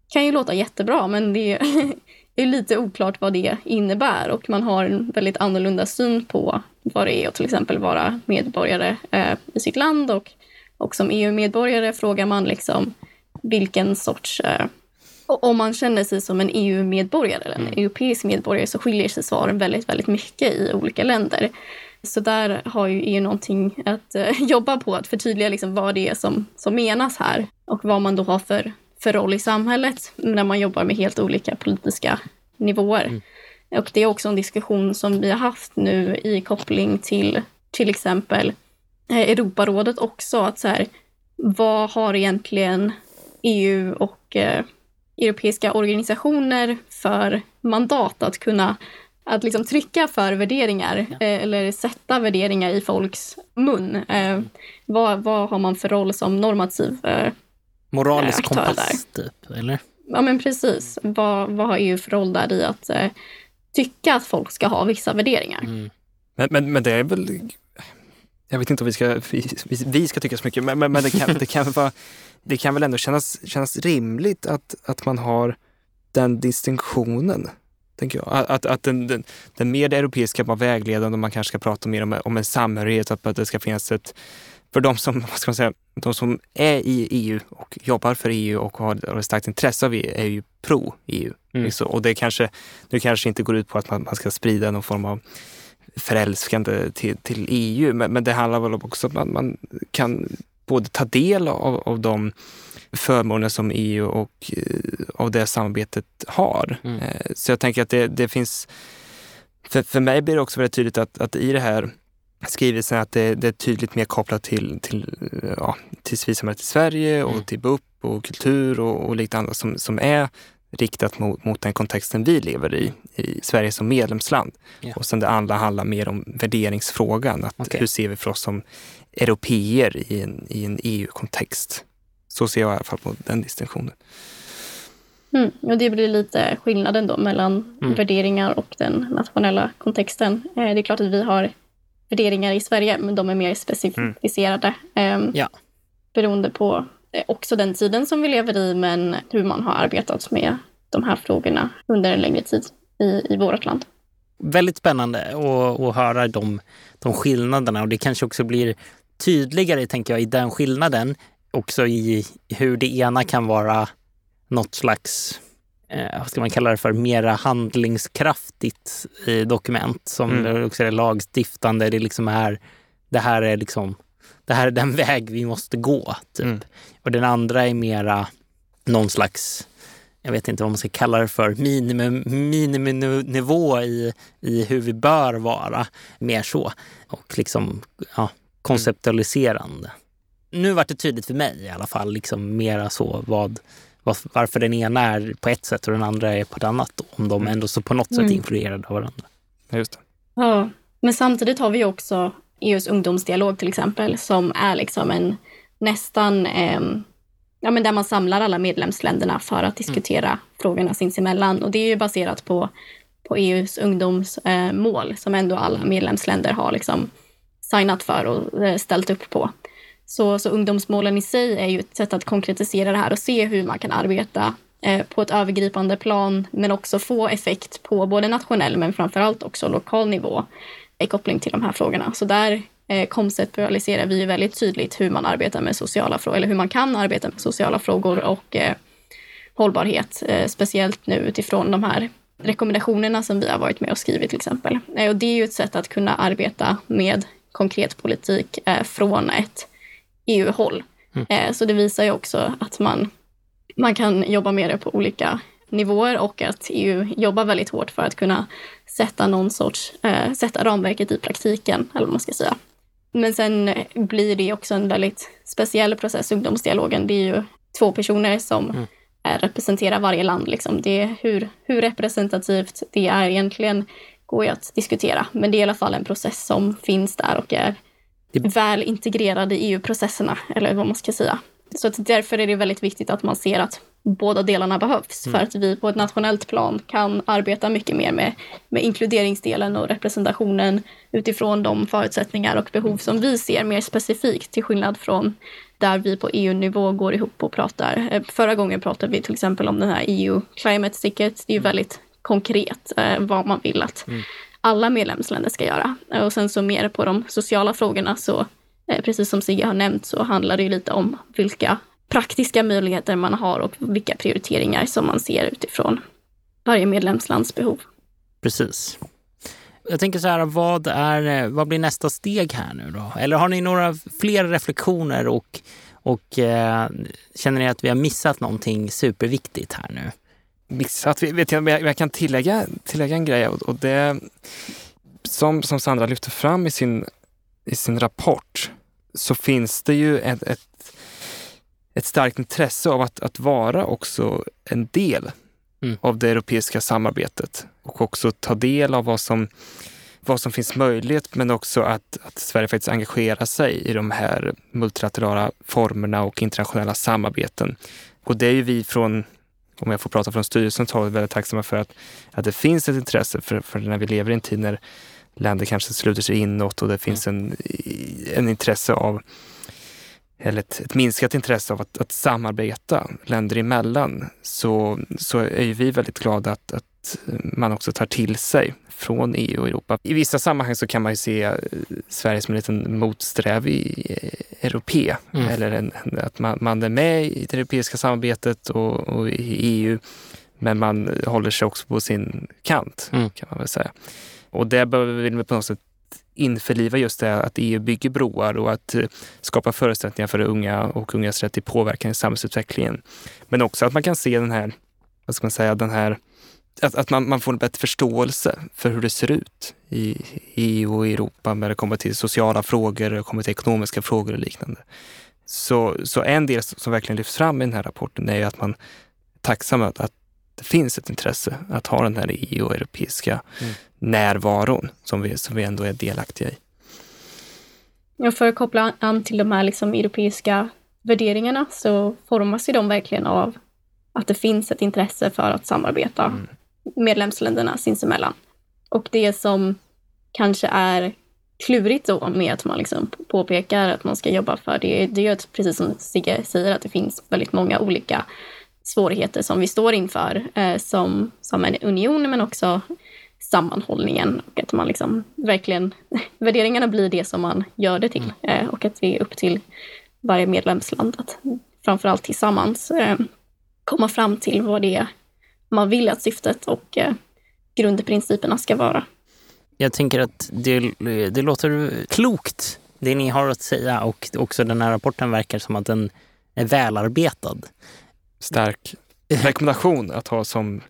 kan ju låta jättebra, men det är lite oklart vad det innebär och man har en väldigt annorlunda syn på vad det är att till exempel vara medborgare eh, i sitt land. Och, och som EU-medborgare frågar man liksom vilken sorts eh, om man känner sig som en EU-medborgare eller en mm. europeisk medborgare så skiljer sig svaren väldigt, väldigt mycket i olika länder. Så där har ju EU någonting att uh, jobba på, att förtydliga liksom vad det är som, som menas här och vad man då har för, för roll i samhället när man jobbar med helt olika politiska nivåer. Mm. Och det är också en diskussion som vi har haft nu i koppling till till exempel eh, Europarådet också. Att så här, vad har egentligen EU och eh, europeiska organisationer för mandat att kunna att liksom trycka för värderingar ja. eh, eller sätta värderingar i folks mun. Eh, vad, vad har man för roll som normativ eh, Moralisk kompass, typ, eller? Ja, men precis. Vad, vad har EU för roll där i att eh, tycka att folk ska ha vissa värderingar? Mm. Men, men, men det är väl... Jag vet inte om vi ska, vi, vi ska tycka så mycket, men, men det, kan, det, kan vara, det kan väl ändå kännas, kännas rimligt att, att man har den distinktionen. Tänker jag. Att, att den, den, den mer europeiska var vägledande och man kanske ska prata mer om, om en samhörighet, att det ska finnas ett för de som, vad ska man säga, de som är i EU och jobbar för EU och har ett starkt intresse av EU är ju pro-EU. Mm. Och det kanske, det kanske inte går ut på att man, man ska sprida någon form av förälskande till, till EU, men, men det handlar väl också om att man, man kan både ta del av, av de förmåner som EU och uh, av det samarbetet har. Mm. Uh, så jag tänker att det, det finns... För, för mig blir det också väldigt tydligt att, att i det här skrivelsen att det, det, är tydligt mer kopplat till, till, ja, till civilsamhället i Sverige och mm. till BUP och kultur och, och lite annat som, som är riktat mot, mot den kontexten vi lever i, i Sverige som medlemsland. Yeah. Och sen det andra handlar mer om värderingsfrågan. Att okay. Hur ser vi för oss som europeer i en, i en EU-kontext? Så ser jag i alla fall på den distinktionen. Mm, och det blir lite skillnaden då mellan mm. värderingar och den nationella kontexten. Eh, det är klart att vi har värderingar i Sverige, men de är mer specificerade. Mm. Ja. Beroende på eh, också den tiden som vi lever i, men hur man har arbetat med de här frågorna under en längre tid i, i vårt land. Väldigt spännande att, att höra de, de skillnaderna och det kanske också blir tydligare, tänker jag, i den skillnaden också i hur det ena kan vara något slags eh, vad ska man kalla det för, mera handlingskraftigt i dokument som mm. också är lagstiftande. Det liksom är, det här är liksom, det här är den väg vi måste gå. Typ. Mm. Och den andra är mera någon slags, jag vet inte vad man ska kalla det för, miniminivå i, i hur vi bör vara. Mer så. Och liksom ja, konceptualiserande. Nu vart det tydligt för mig i alla fall, liksom mera så vad varför den ena är på ett sätt och den andra är på ett annat. Då, om de mm. ändå så på något sätt mm. influerade av varandra. Just det. Ja, men samtidigt har vi också EUs ungdomsdialog till exempel, som är liksom en nästan, eh, ja men där man samlar alla medlemsländerna för att diskutera mm. frågorna sinsemellan. Och det är ju baserat på, på EUs ungdomsmål, eh, som ändå alla medlemsländer har liksom signat för och eh, ställt upp på. Så, så ungdomsmålen i sig är ju ett sätt att konkretisera det här och se hur man kan arbeta eh, på ett övergripande plan, men också få effekt på både nationell men framförallt också lokal nivå i koppling till de här frågorna. Så där eh, konceptualiserar vi väldigt tydligt hur man arbetar med sociala frågor, eller hur man kan arbeta med sociala frågor och eh, hållbarhet, eh, speciellt nu utifrån de här rekommendationerna som vi har varit med och skrivit till exempel. Eh, och det är ju ett sätt att kunna arbeta med konkret politik eh, från ett EU-håll. Mm. Eh, så det visar ju också att man, man kan jobba med det på olika nivåer och att EU jobbar väldigt hårt för att kunna sätta någon sorts, eh, sätta ramverket i praktiken, eller vad man ska säga. Men sen blir det också en väldigt speciell process, ungdomsdialogen. Det är ju två personer som mm. representerar varje land. Liksom. Det är hur, hur representativt det är egentligen går ju att diskutera, men det är i alla fall en process som finns där och är väl integrerade i EU-processerna, eller vad man ska säga. Så att därför är det väldigt viktigt att man ser att båda delarna behövs mm. för att vi på ett nationellt plan kan arbeta mycket mer med, med inkluderingsdelen och representationen utifrån de förutsättningar och behov som vi ser mer specifikt till skillnad från där vi på EU-nivå går ihop och pratar. Eh, förra gången pratade vi till exempel om den här EU Climate Ticket. Det är ju väldigt konkret eh, vad man vill att mm alla medlemsländer ska göra. Och sen så mer på de sociala frågorna så, eh, precis som Sigge har nämnt, så handlar det ju lite om vilka praktiska möjligheter man har och vilka prioriteringar som man ser utifrån varje medlemslands behov. Precis. Jag tänker så här, vad, är, eh, vad blir nästa steg här nu då? Eller har ni några fler reflektioner och, och eh, känner ni att vi har missat någonting superviktigt här nu? Missat? Vet jag, jag kan tillägga, tillägga en grej och det som, som Sandra lyfter fram i sin, i sin rapport så finns det ju ett, ett, ett starkt intresse av att, att vara också en del mm. av det europeiska samarbetet och också ta del av vad som, vad som finns möjligt men också att, att Sverige faktiskt engagerar sig i de här multilaterala formerna och internationella samarbeten. Och det är ju vi från, om jag får prata från styrelsens håll, väldigt tacksamma för att, att det finns ett intresse för, för när vi lever i en tid när länder kanske sluter sig inåt och det finns en, en intresse av eller ett, ett minskat intresse av att, att samarbeta länder emellan så, så är ju vi väldigt glada att, att man också tar till sig från EU och Europa. I vissa sammanhang så kan man ju se eh, Sverige som en liten motsträvig eh, europé. Mm. Eller en, att man, man, är med i det europeiska samarbetet och, och, i EU men man håller sig också på sin kant mm. kan man väl säga. Och det behöver vi på något sätt införliva just det att EU bygger broar och att eh, skapa förutsättningar för unga och ungas rätt till påverkan i samhällsutvecklingen. Men också att man kan se den här, vad ska man säga, den här att, att man, man får en bättre förståelse för hur det ser ut i EU och Europa när det kommer till sociala frågor, och kommer till ekonomiska frågor och liknande. Så, så en del som verkligen lyfts fram i den här rapporten är att man är tacksam att, att det finns ett intresse att ha den här EU-europeiska mm. närvaron som vi, som vi ändå är delaktiga i. Ja, för att koppla an till de här liksom europeiska värderingarna så formas ju de verkligen av att det finns ett intresse för att samarbeta mm. Medlemsländerna sinsemellan. Och det som kanske är klurigt då med att man liksom påpekar att man ska jobba för det, det är att precis som Sigge säger att det finns väldigt många olika svårigheter som vi står inför eh, som, som en union, men också sammanhållningen och att man liksom verkligen, värderingarna blir det som man gör det till mm. eh, och att det är upp till varje medlemsland att framförallt tillsammans eh, komma fram till vad det är man vill att syftet och eh, grundprinciperna ska vara. Jag tänker att det, det låter klokt, det ni har att säga och också den här rapporten verkar som att den är välarbetad stark rekommendation att ha som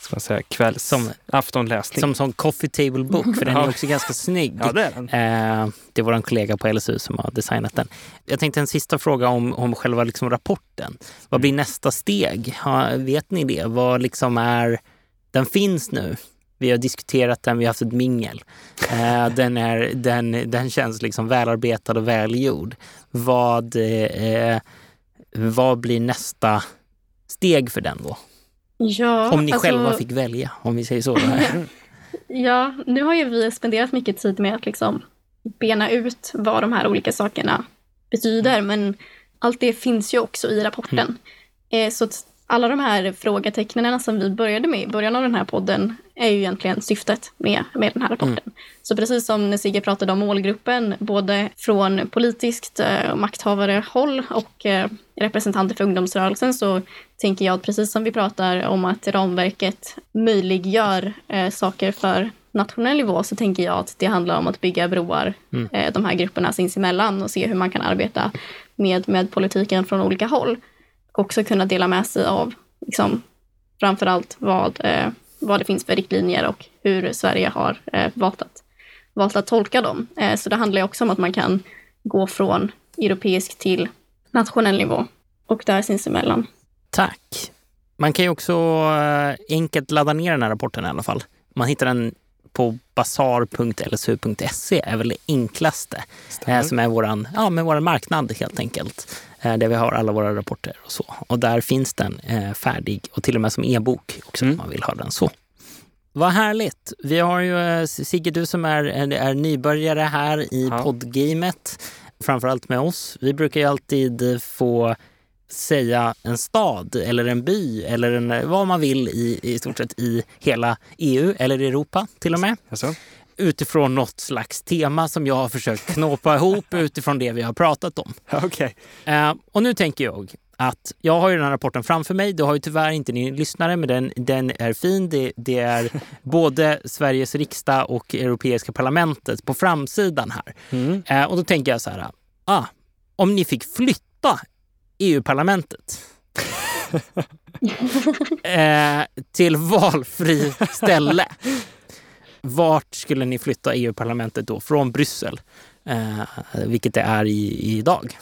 ska man säga, kvälls som, aftonläsning. Som, som coffee table book, för den är också ganska snygg. Ja, det, är den. Eh, det är vår kollega på LSU som har designat den. Jag tänkte en sista fråga om, om själva liksom rapporten. Vad blir nästa steg? Ha, vet ni det? Vad liksom är... Den finns nu. Vi har diskuterat den, vi har haft ett mingel. Eh, den, är, den, den känns liksom välarbetad och välgjord. Vad, eh, vad blir nästa steg för den då? Ja, om ni alltså, själva fick välja, om vi säger så. ja, nu har ju vi spenderat mycket tid med att liksom bena ut vad de här olika sakerna betyder, men allt det finns ju också i rapporten. Mm. Eh, så alla de här frågetecknen som vi började med i början av den här podden är ju egentligen syftet med, med den här rapporten. Mm. Så precis som när Sigge pratade om målgruppen, både från politiskt eh, makthavare-håll och eh, representanter för ungdomsrörelsen, så tänker jag att precis som vi pratar om att ramverket möjliggör eh, saker för nationell nivå, så tänker jag att det handlar om att bygga broar mm. eh, de här grupperna sinsemellan och se hur man kan arbeta med, med politiken från olika håll också kunna dela med sig av liksom, framförallt vad, eh, vad det finns för riktlinjer och hur Sverige har eh, valt, att, valt att tolka dem. Eh, så det handlar också om att man kan gå från europeisk till nationell nivå och där sinsemellan. Tack. Man kan ju också eh, enkelt ladda ner den här rapporten i alla fall. Man hittar den på basar.lsu.se är väl det enklaste. Eh, som är våran, ja, med vår marknad helt enkelt. Eh, där vi har alla våra rapporter och så. Och där finns den eh, färdig och till och med som e-bok också mm. om man vill ha den så. Vad härligt! Vi har ju Sigge, du som är, är nybörjare här i ja. poddgamet, framförallt med oss. Vi brukar ju alltid få säga en stad eller en by eller en, vad man vill i, i stort sett i hela EU eller Europa till och med. Alltså utifrån något slags tema som jag har försökt knåpa ihop utifrån det vi har pratat om. Okay. Eh, och nu tänker jag att jag har ju den här rapporten framför mig. Det har ju tyvärr inte ni lyssnare, men den, den är fin. Det, det är både Sveriges riksdag och Europeiska parlamentet på framsidan här. Mm. Eh, och då tänker jag så här, ah, om ni fick flytta EU-parlamentet eh, till valfri ställe. Vart skulle ni flytta EU-parlamentet då? Från Bryssel, eh, vilket det är i, idag.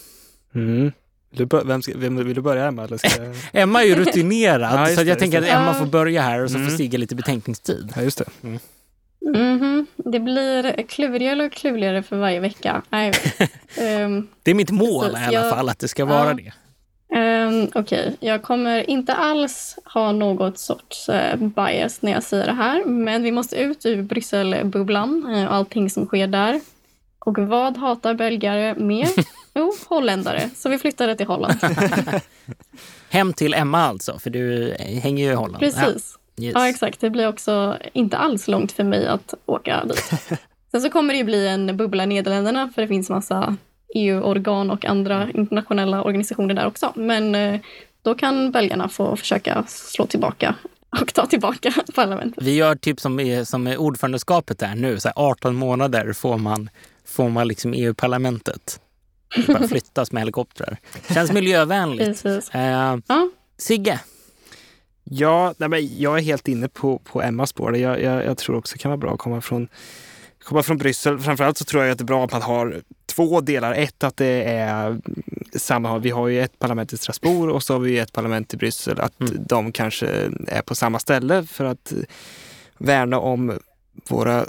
Mm. Du, vem ska, vem, vill du börja Emma? Eller ska... Emma är ju rutinerad ja, så jag tänker att Emma får börja här och så mm. får Sigge lite betänkningstid. Ja, just det. Mm. Mm -hmm. Det blir klurigare och klurigare för varje vecka. um, det är mitt mål precis, i alla fall, att det ska vara ja. det. Um, Okej, okay. jag kommer inte alls ha något sorts uh, bias när jag säger det här, men vi måste ut ur Brysselbubblan och uh, allting som sker där. Och vad hatar belgare mer? Jo, holländare. Så vi flyttade till Holland. Hem till Emma alltså, för du hänger ju i Holland. Precis. Ja. Yes. ja, exakt. Det blir också inte alls långt för mig att åka dit. Sen så kommer det ju bli en bubbla i Nederländerna för det finns massa EU-organ och andra internationella organisationer där också. Men eh, då kan belgarna få försöka slå tillbaka och ta tillbaka parlamentet. Vi gör typ som, är, som är ordförandeskapet där nu, så 18 månader får man, får man liksom EU-parlamentet. Bara flyttas med helikoptrar. Känns miljövänligt. Eh, ja. Sigge? Ja, nej men jag är helt inne på, på Emmas spår. Jag, jag, jag tror också det kan vara bra att komma från komma från Bryssel. Framförallt så tror jag att det är bra att man har två delar. Ett att det är samma, vi har ju ett parlament i Strasbourg och så har vi ett parlament i Bryssel. Att mm. de kanske är på samma ställe för att värna om våra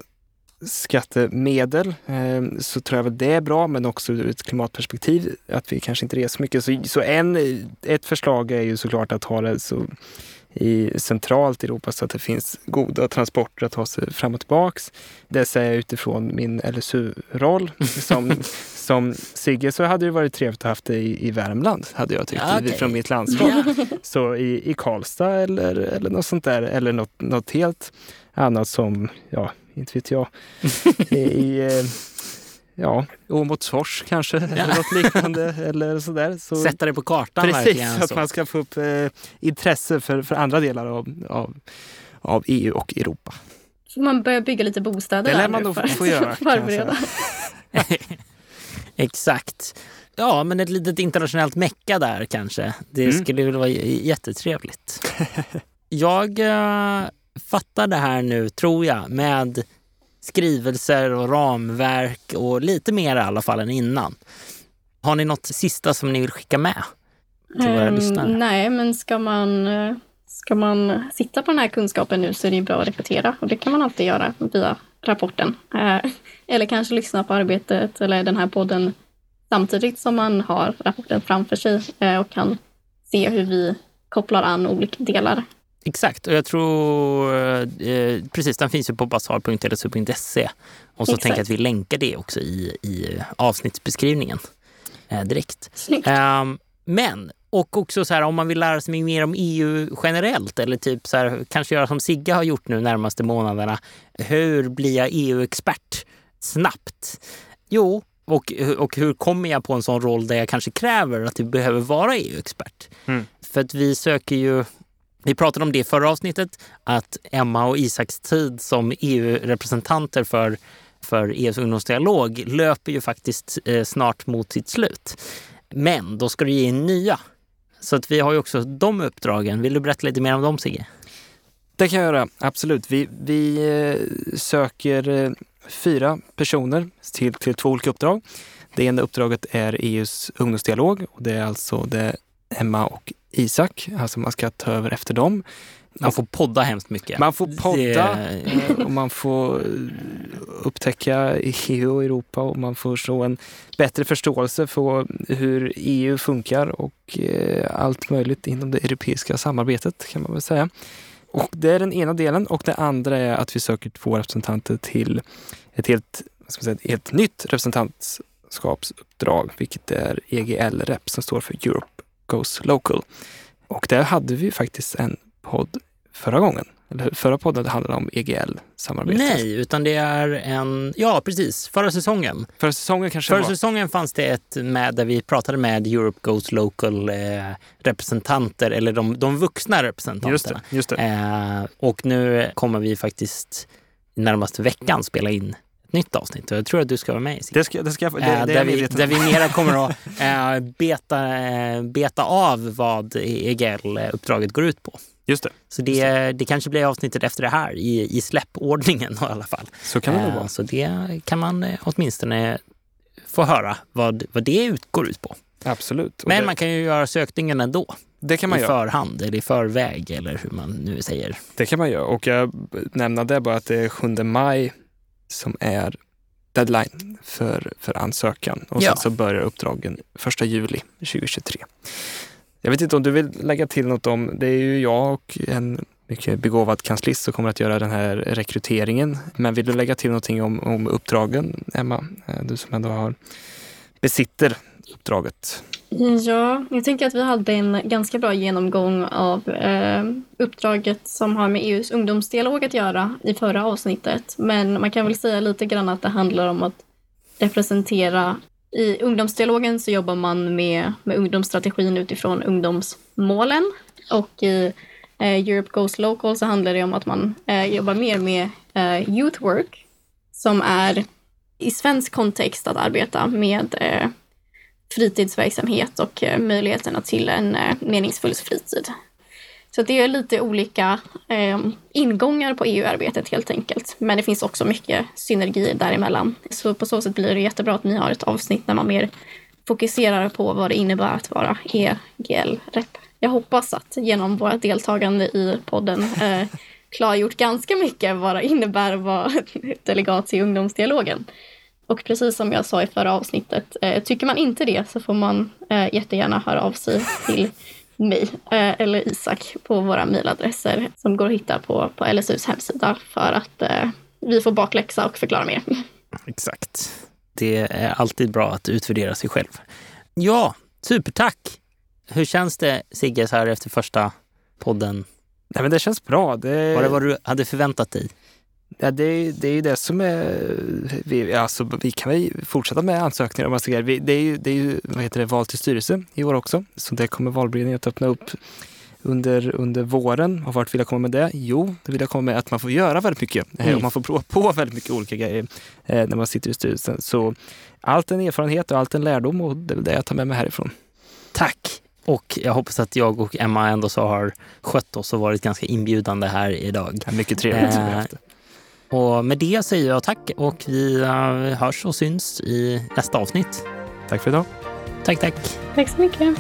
skattemedel ehm, så tror jag att det är bra, men också ur ett klimatperspektiv att vi kanske inte reser mycket. Så, så en, ett förslag är ju såklart att ha det så i centralt Europa så att det finns goda transporter att ta sig fram och tillbaks. Det säger jag utifrån min LSU-roll. Som, som Sigge så hade det varit trevligt att ha haft det i, i Värmland, hade jag tyckt, ja, okay. från mitt landskap. Ja. Så i, i Karlstad eller, eller något sånt där, eller något, något helt annat som, ja, inte vet jag, i, eh, ja, Åmotsfors kanske, ja. eller något liknande. eller sådär. Så, Sätta det på kartan Precis, verkligen. så att man ska få upp eh, intresse för, för andra delar av, av, av EU och Europa. Så man börjar bygga lite bostäder Det lär man nog få göra. Förbereda. Exakt. Ja, men ett litet internationellt mecka där kanske. Det mm. skulle väl vara jättetrevligt. Jag äh, fattar det här nu, tror jag, med skrivelser och ramverk och lite mer i alla fall än innan. Har ni något sista som ni vill skicka med till våra um, lyssnare? Nej, men ska man, ska man sitta på den här kunskapen nu så är det bra att repetera och det kan man alltid göra via rapporten. Eh, eller kanske lyssna på arbetet eller den här podden samtidigt som man har rapporten framför sig eh, och kan se hur vi kopplar an olika delar Exakt, och jag tror eh, precis, den finns ju på basar.lsu.se. Och så Exakt. tänker jag att vi länkar det också i, i avsnittsbeskrivningen eh, direkt. Eh, men, och också så här om man vill lära sig mer om EU generellt eller typ så här, kanske göra som Sigge har gjort nu närmaste månaderna. Hur blir jag EU-expert snabbt? Jo, och, och hur kommer jag på en sån roll där jag kanske kräver att jag behöver vara EU-expert? Mm. För att vi söker ju vi pratade om det i förra avsnittet, att Emma och Isaks tid som EU-representanter för, för EUs ungdomsdialog löper ju faktiskt eh, snart mot sitt slut. Men då ska du ge in nya. Så att vi har ju också de uppdragen. Vill du berätta lite mer om dem, Sigge? Det kan jag göra, absolut. Vi, vi eh, söker eh, fyra personer till, till två olika uppdrag. Det ena uppdraget är EUs ungdomsdialog och det är alltså det Emma och Isak, alltså man ska ta över efter dem. Man får podda hemskt mycket. Man får podda det... och man får upptäcka EU och Europa och man får så en bättre förståelse för hur EU funkar och eh, allt möjligt inom det europeiska samarbetet kan man väl säga. Och det är den ena delen och det andra är att vi söker två representanter till ett helt, ska säga, ett helt nytt representantskapsuppdrag, vilket är EGL-rep som står för Europe Goes Local. Och där hade vi faktiskt en podd förra gången. Eller? Förra podden handlade om EGL-samarbetet. Nej, utan det är en... Ja, precis. Förra säsongen. Förra säsongen kanske Förra var... säsongen fanns det ett med där vi pratade med Europe Goes Local eh, representanter, eller de, de vuxna representanterna. Just det, just det. Eh, och nu kommer vi faktiskt närmaste veckan spela in nytt avsnitt och jag tror att du ska vara med i det ska, det ska, det, äh, det där, vi, där vi mera kommer att äh, beta, äh, beta av vad EGL-uppdraget går ut på. Just det. Så det, det. det kanske blir avsnittet efter det här i, i släppordningen i alla fall. Så kan det nog vara. Så det kan man åtminstone få höra vad, vad det går ut på. Absolut. Men det, man kan ju göra sökningen ändå. Det kan man I göra. förhand eller i förväg eller hur man nu säger. Det kan man göra. Och jag nämner det bara att det är 7 maj som är deadline för, för ansökan. Och Ja. sen så börjar uppdragen 1 juli 2023. Jag vet inte om du vill lägga till något om, det är ju jag och en mycket begåvad kanslist som kommer att göra den här rekryteringen. Men vill du lägga till någonting om, om uppdragen, Emma? Eh, Du som ändå har, besitter uppdraget. Ja, jag tänker att vi hade en ganska bra genomgång av eh, uppdraget som har med EUs ungdomsdialog att göra i förra avsnittet. Men man kan väl säga lite grann att det handlar om att representera i ungdomsdialogen så jobbar man med, med ungdomsstrategin utifrån ungdomsmålen och i eh, Europe Goes Local så handlar det om att man eh, jobbar mer med eh, youth work som är i svensk kontext att arbeta med eh, fritidsverksamhet och eh, möjligheterna till en eh, meningsfull fritid. Så det är lite olika eh, ingångar på EU-arbetet helt enkelt. Men det finns också mycket synergier däremellan. Så på så sätt blir det jättebra att ni har ett avsnitt där man mer fokuserar på vad det innebär att vara EGL-rep. Jag hoppas att genom vårt deltagande i podden eh, klargjort ganska mycket vad det innebär att vara delegat till ungdomsdialogen. Och precis som jag sa i förra avsnittet, eh, tycker man inte det så får man eh, jättegärna höra av sig till mig eh, eller Isak på våra mejladresser som går att hitta på, på LSUs hemsida för att eh, vi får bakläxa och förklara mer. Exakt. Det är alltid bra att utvärdera sig själv. Ja, supertack! Hur känns det Sigge så här efter första podden? Nej, men det känns bra. Det... Var det vad du hade förväntat dig? Ja, det, det är ju det som är... Vi, alltså, vi kan väl fortsätta med ansökningar och massa grejer. Vi, det är ju, det är ju vad heter det, val till styrelse i år också. Så det kommer valberedningen att öppna upp under, under våren. Och vart vill jag komma med det? Jo, det vill jag komma med att man får göra väldigt mycket. Mm. Och man får prova på väldigt mycket olika grejer eh, när man sitter i styrelsen. Så allt en erfarenhet och allt en lärdom och det är det jag tar med mig härifrån. Tack! Och jag hoppas att jag och Emma ändå så har skött oss och varit ganska inbjudande här idag. Ja, mycket trevligt. Eh, och med det säger jag tack och vi hörs och syns i nästa avsnitt. Tack för idag. Tack, tack. Tack så mycket.